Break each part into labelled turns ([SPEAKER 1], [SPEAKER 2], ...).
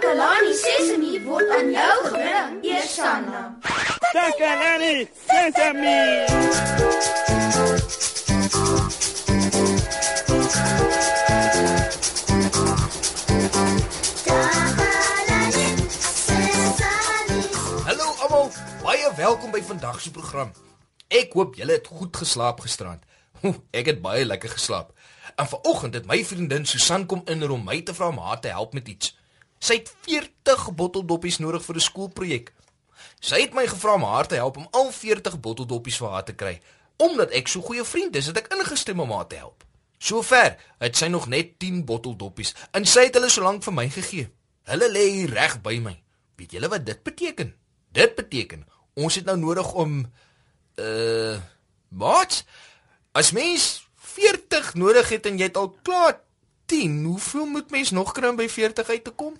[SPEAKER 1] Takalani Sesemi word aan jou gebring, Eersanna.
[SPEAKER 2] Takalani Sesemi.
[SPEAKER 3] Hallo almal, baie welkom by vandag se program. Ek hoop julle het goed geslaap gisterand. Ek het baie lekker geslaap. En vanoggend het my vriendin Susan kom in om my te vra om haar te help met iets. Sy het 40 botteldoppies nodig vir 'n skoolprojek. Sy het my gevra om haar te help om al 40 botteldoppies vir haar te kry, omdat ek so goeie vriend is, het ek ingestem om haar te help. Sover het sy nog net 10 botteldoppies en sy het hulle so lank vir my gegee. Hulle lê hier reg by my. Weet julle wat dit beteken? Dit beteken ons het nou nodig om uh wat? As mens 40 nodig het en jy het al klaar 10, hoeveel moet mens nog kry om by 40 uit te kom?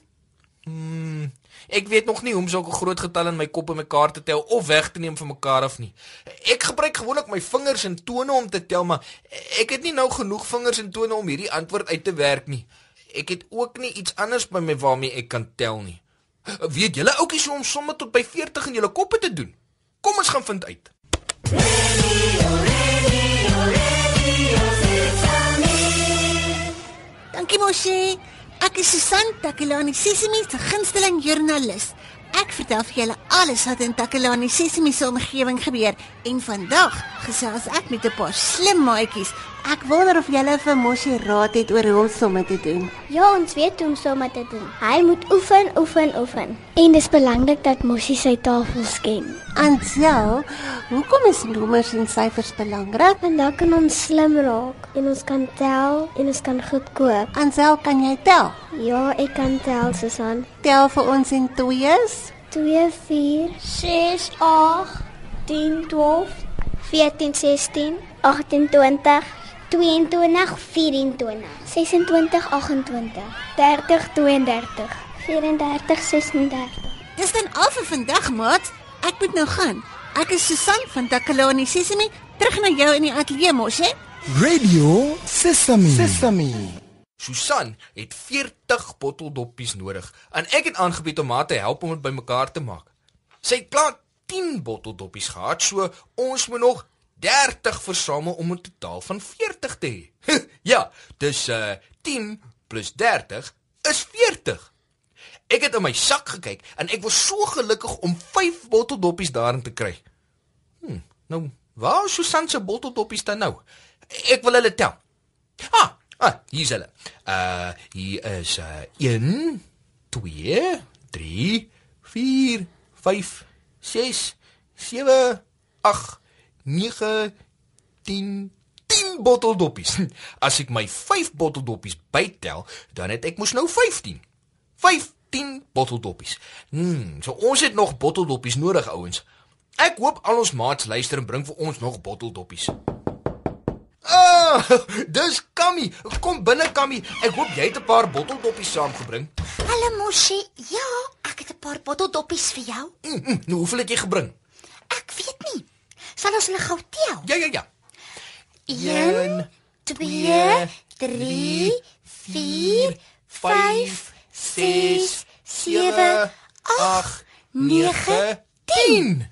[SPEAKER 3] Hmm, ek weet nog nie hoe om sulke groot getalle in my kop en mekaar te tel of weg te neem van mekaar af nie. Ek gebruik gewoonlik my vingers en tone om te tel, maar ek het nie nou genoeg vingers en tone om hierdie antwoord uit te werk nie. Ek het ook nie iets anders by my waarmee ek kan tel nie. Weet julle oukies hoe om somme tot by 40 in julle koppe te doen? Kom ons gaan vind uit.
[SPEAKER 4] Dankie Moshi. Ek is Susan Takelani Sesimi se gunsteling joernalis. Ek vertel vir julle alles wat in Takelani Sesimi se omgewing gebeur en vandag gesels ek met 'n paar slim maatjies. Ek wonder of julle vir Moshi raad het oor hoe om somme te doen.
[SPEAKER 5] Ja, ons weet hoe om somme te doen. Hy moet oefen, oefen, oefen. En dis belangrik dat Mossie sy tafels ken.
[SPEAKER 4] Ansel, hoekom is nommers en syfers belangrik?
[SPEAKER 5] Want dan kan ons slim raak en ons kan tel en ons kan goed koop.
[SPEAKER 4] Ansel, kan jy tel?
[SPEAKER 5] Ja, ek kan tel, Susan.
[SPEAKER 4] Tel vir ons in twees.
[SPEAKER 5] 2 4 6 8 10 12 14 16 18 20 22 24 26 28 30 32 34 36
[SPEAKER 4] Dis dan al vir vandag, maat. Ek moet nou gaan. Ek is Susan van Takelani Sesimi, terug na jou in die ateljee mos, hè?
[SPEAKER 6] Radio Sesame. Sesame.
[SPEAKER 3] Susan het 40 botteldoppies nodig en ek het aangebied om haar te help om dit bymekaar te maak. Sy het klaar 10 botteldoppies gehad, so ons moet nog 30 versamel om 'n totaal van 40 te hê. ja, dis uh 10 plus 30 is 40. Ek het in my sak gekyk en ek was so gelukkig om 5 botteldoppies daarin te kry. Hm, nou, waar is Susan se botteldoppies dan nou? Ek wil hulle tel. Ah, ah, hier is hulle. Uh hier is uh 1 2 3 4 5 6 7 8 9 10 10 botteldoppies. As ek my 5 botteldoppies bytel, dan het ek mos nou 15. 15 botteldoppies. Hmm, so ons het nog botteldoppies nodig, ouens. Ek hoop al ons maats luister en bring vir ons nog botteldoppies. Ah, dis Kammy. Kom binne Kammy. Ek hoop jy het 'n paar botteldoppies saamgebring.
[SPEAKER 7] Hallo Moshi. Ja, ek het 'n paar botteldoppies vir jou.
[SPEAKER 3] Mm, mm, nou hoeveel het jy gebring?
[SPEAKER 7] Ek weet nie. Sal ons hulle gou tel?
[SPEAKER 3] Ja, ja, ja.
[SPEAKER 7] 1 2 3 4 5 6 7 8 9
[SPEAKER 3] 10.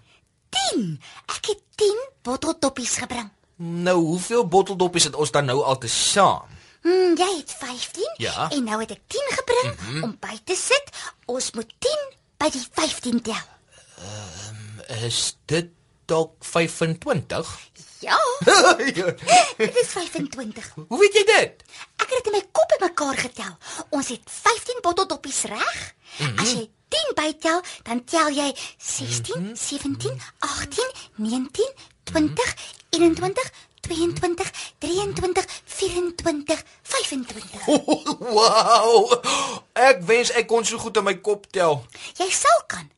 [SPEAKER 7] 10. Ek het 10 botteldoppies gebring.
[SPEAKER 3] Nou, hoeveel botteldoppies het ons dan nou al te saam?
[SPEAKER 7] Hmm, jy het 15
[SPEAKER 3] Ja.
[SPEAKER 7] en nou het ek 10 gebring mm -hmm. om by te sit. Ons moet 10 by die 15 tel.
[SPEAKER 3] Is dit dalk 25?
[SPEAKER 7] Ja,
[SPEAKER 3] Ja.
[SPEAKER 7] dit is 25.
[SPEAKER 3] Hoe weet jy dit?
[SPEAKER 7] Ek het dit in my kop bymekaar getel. Ons het 15 botteldoppies reg. Mm -hmm. As jy 10 bytel, dan tel jy 16, mm -hmm. 17, 18, 19, 20, 21, 22, 23, 24, 25.
[SPEAKER 3] wow! Ek wens ek kon so goed in my kop tel.
[SPEAKER 7] Jy sal kan.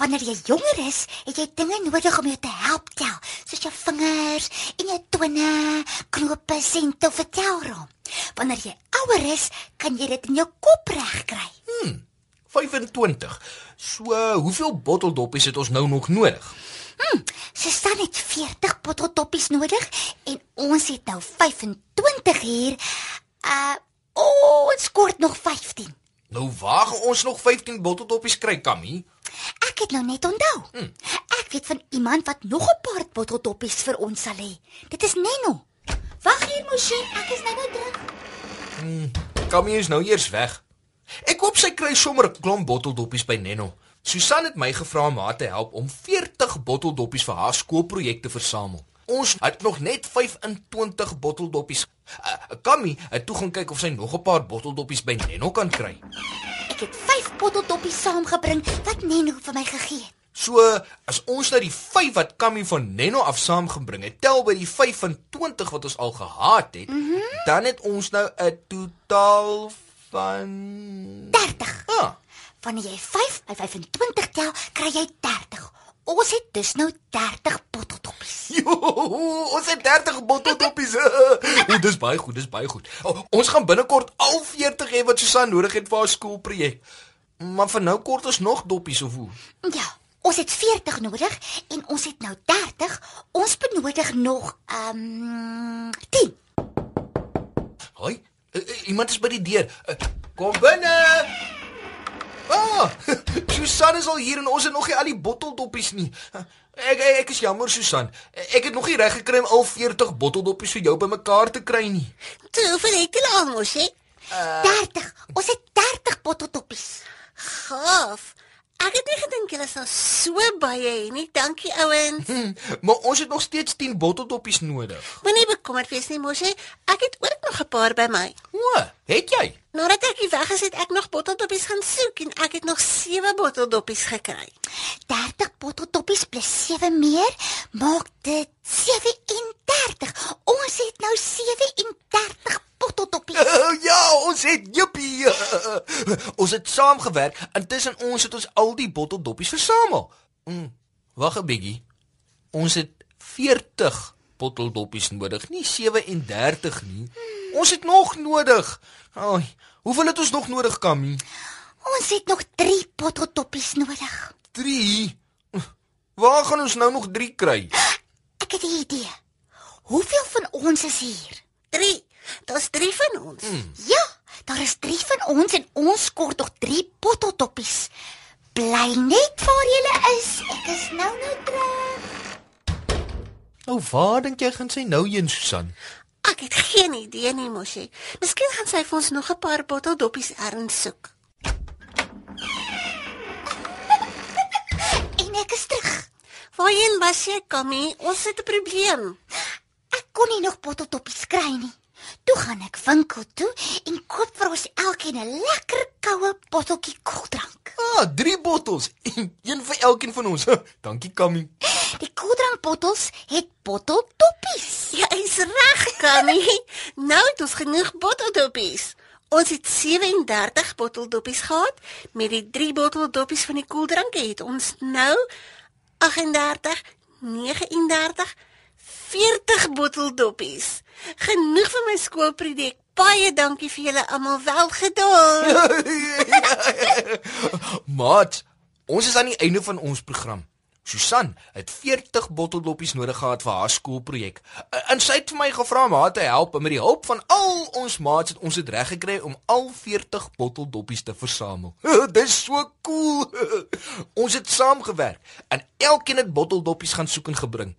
[SPEAKER 7] Wanneer jy jonger is, het jy dinge nodig om jou te help tel, soos jou vingers en jou tone, knope, sent of 'n telrom. Wanneer jy ouer is, kan jy dit in jou kop regkry.
[SPEAKER 3] 25. So, uh, hoeveel botteldoppies het ons nou nog nodig?
[SPEAKER 7] Susan het 40 botteldoppies nodig en ons het nou 25 hier. Uh ons kort nog 15.
[SPEAKER 3] Nou waar ons nog 15 botteldoppies kry, Kammy?
[SPEAKER 7] Ek het nou net onthou.
[SPEAKER 3] Hm.
[SPEAKER 7] Ek weet van iemand wat nog 'n paar botteldoppies vir ons sal hê. Dit is Nenno. Wag hier, Moshi, ek is nou nou terug.
[SPEAKER 3] Kammy is nou eers weg. Ek hoop sy kry sommer 'n klomp botteldoppies by Nenno. Susan het my gevra om haar te help om 40 botteldoppies vir haar skoolprojek te versamel. Ons het nog net 25 botteldoppies. Uh, Kammy het toe gaan kyk of sy nog 'n paar botteldoppies by Nenno kan kry.
[SPEAKER 7] Ek het 5 botteldoppies saamgebring wat Nenno vir my gegee het.
[SPEAKER 3] So, as ons nou die 5 wat Kammy van Nenno af saamgebring het, tel by die 25 wat ons al gehad het, mm -hmm. dan het ons nou 'n totaal van
[SPEAKER 7] 30.
[SPEAKER 3] Ah,
[SPEAKER 7] Wanneer jy 5 by 25 tel, kry jy 30. Ons het dus nou 30 botteldoppies.
[SPEAKER 3] Jo, ons het 30 botteldoppies. o, dis baie goed, dis baie goed. O, ons gaan binnekort al 40 hê wat Susan nodig het vir haar skoolprojek. Maar vir nou kort ons nog doppies of hoe?
[SPEAKER 7] Ja, ons het 40 nodig en ons het nou 30. Ons benodig nog ehm um, 10.
[SPEAKER 3] Hoi, iemand is by die deur. Uh, kom binne. Ah, Susan is al hier en ons het nog nie al die botteldoppies nie. Uh, Ek ek, ek is jammer Susan. Ek het nog nie reg gekry om al 40 botteldoppies vir jou bymekaar te kry nie.
[SPEAKER 4] Toe, hoeveel het jy al, Moshi?
[SPEAKER 7] 30. Ons het 30 botteldoppies.
[SPEAKER 4] Gaaf. Ek het nie gedink julle sal so baie hê nie. Dankie ouens.
[SPEAKER 3] Hm, maar ons het nog steeds 10 botteldoppies nodig.
[SPEAKER 4] Moenie bekommerd wees nie, Moshi. Ek het ook nog 'n paar by my.
[SPEAKER 3] O, het jy?
[SPEAKER 4] Nadat ek hier weg is, het ek nog botteldoppies gaan soek en ek het nog 7 botteldoppies gekry.
[SPEAKER 7] 30 botteldoppies plus 7 meer maak dit 37. Ons het nou 37 botteldoppies.
[SPEAKER 3] Uh, ja, ons het jippie. Uh, ons het saamgewerk en tussen ons het ons al die botteldoppies versamel. Mm, Wag 'n bietjie. Ons het 40 botteldoppies nodig, nie 37 nie. Ons het nog nodig. Ai, hoeveel het ons nog nodig, Kammy?
[SPEAKER 7] Ons het nog 3 botteldoppies nodig.
[SPEAKER 3] 3. Waar gaan ons nou nog 3 kry?
[SPEAKER 7] Ek het 'n idee. Hoeveel van ons is hier?
[SPEAKER 4] 3. Daar's 3 van ons.
[SPEAKER 3] Hmm.
[SPEAKER 7] Ja, daar is 3 van ons en ons kort nog 3 botteldoppies. Bly net waar jy is. Ek is nou nou terug.
[SPEAKER 3] Nou, waar dink jy gaan sy nou heen, Susan?
[SPEAKER 4] Ek het geen idee nie, Moshi. Miskien gaan sy vir ons nog 'n paar botteldoppies erns soek.
[SPEAKER 7] En ek is terug.
[SPEAKER 4] Waarheen was jy, Kammy? Ons het 'n probleem.
[SPEAKER 7] Ek kon nie nog botteldoppies kry nie. Toe gaan ek winkel toe en koop vir ons elkeen 'n lekker koue botteltjie koeldrank.
[SPEAKER 3] Ah, 3 bottels. Een vir elkeen van ons. Dankie, Kammy.
[SPEAKER 7] Die koeldrankbottels het botteldoppies.
[SPEAKER 4] Jy is reg, Kammy. nou het ons genoeg botteldoppies. Ons het 37 botteldoppies gehad. Met die 3 botteldoppies van die koeldrank het ons nou 38, 39, 40 botteldoppies. Genoeg vir my skoolprojek. Baie dankie vir julle almal wel gedaan.
[SPEAKER 3] Maat, ons is aan die einde van ons program. Susan het 40 botteldoppies nodig gehad vir haar skoolprojek. En sy het vir my gevra om haar te help en met die hulp van al ons maats het ons dit reg gekry om al 40 botteldoppies te versamel. Dis so cool. ons het saamgewerk en elkeen het botteldoppies gaan soek en gebring.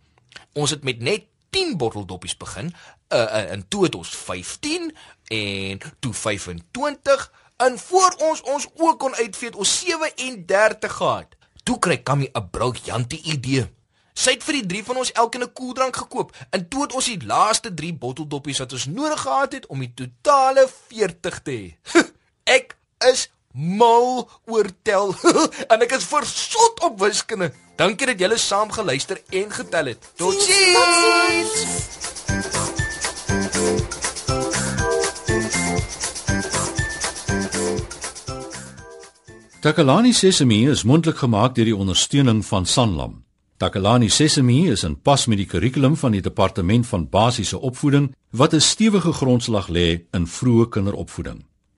[SPEAKER 3] Ons het met net 10 botteldoppies begin, uh, uh, en toe het ons 15 en toe 25 en voor ons ons ook kon uitvee het ons 37 gehad. Toe kry Kammy 'n briljante idee. Sy het vir die drie van ons elkeen 'n koeldrank gekoop en toe het ons die laaste 3 botteldoppies wat ons nodig gehad het om die totale 40 te hê. ek is mal oor tel en ek is versot op wiskunde. Dankie dat julle saam geluister en getel het. Totsiens.
[SPEAKER 8] Takalani Sesemi is mondelik gemaak deur die ondersteuning van Sanlam. Takalani Sesemi is in pas met die kurrikulum van die departement van basiese opvoeding wat 'n stewige grondslag lê in vroeë kinderopvoeding.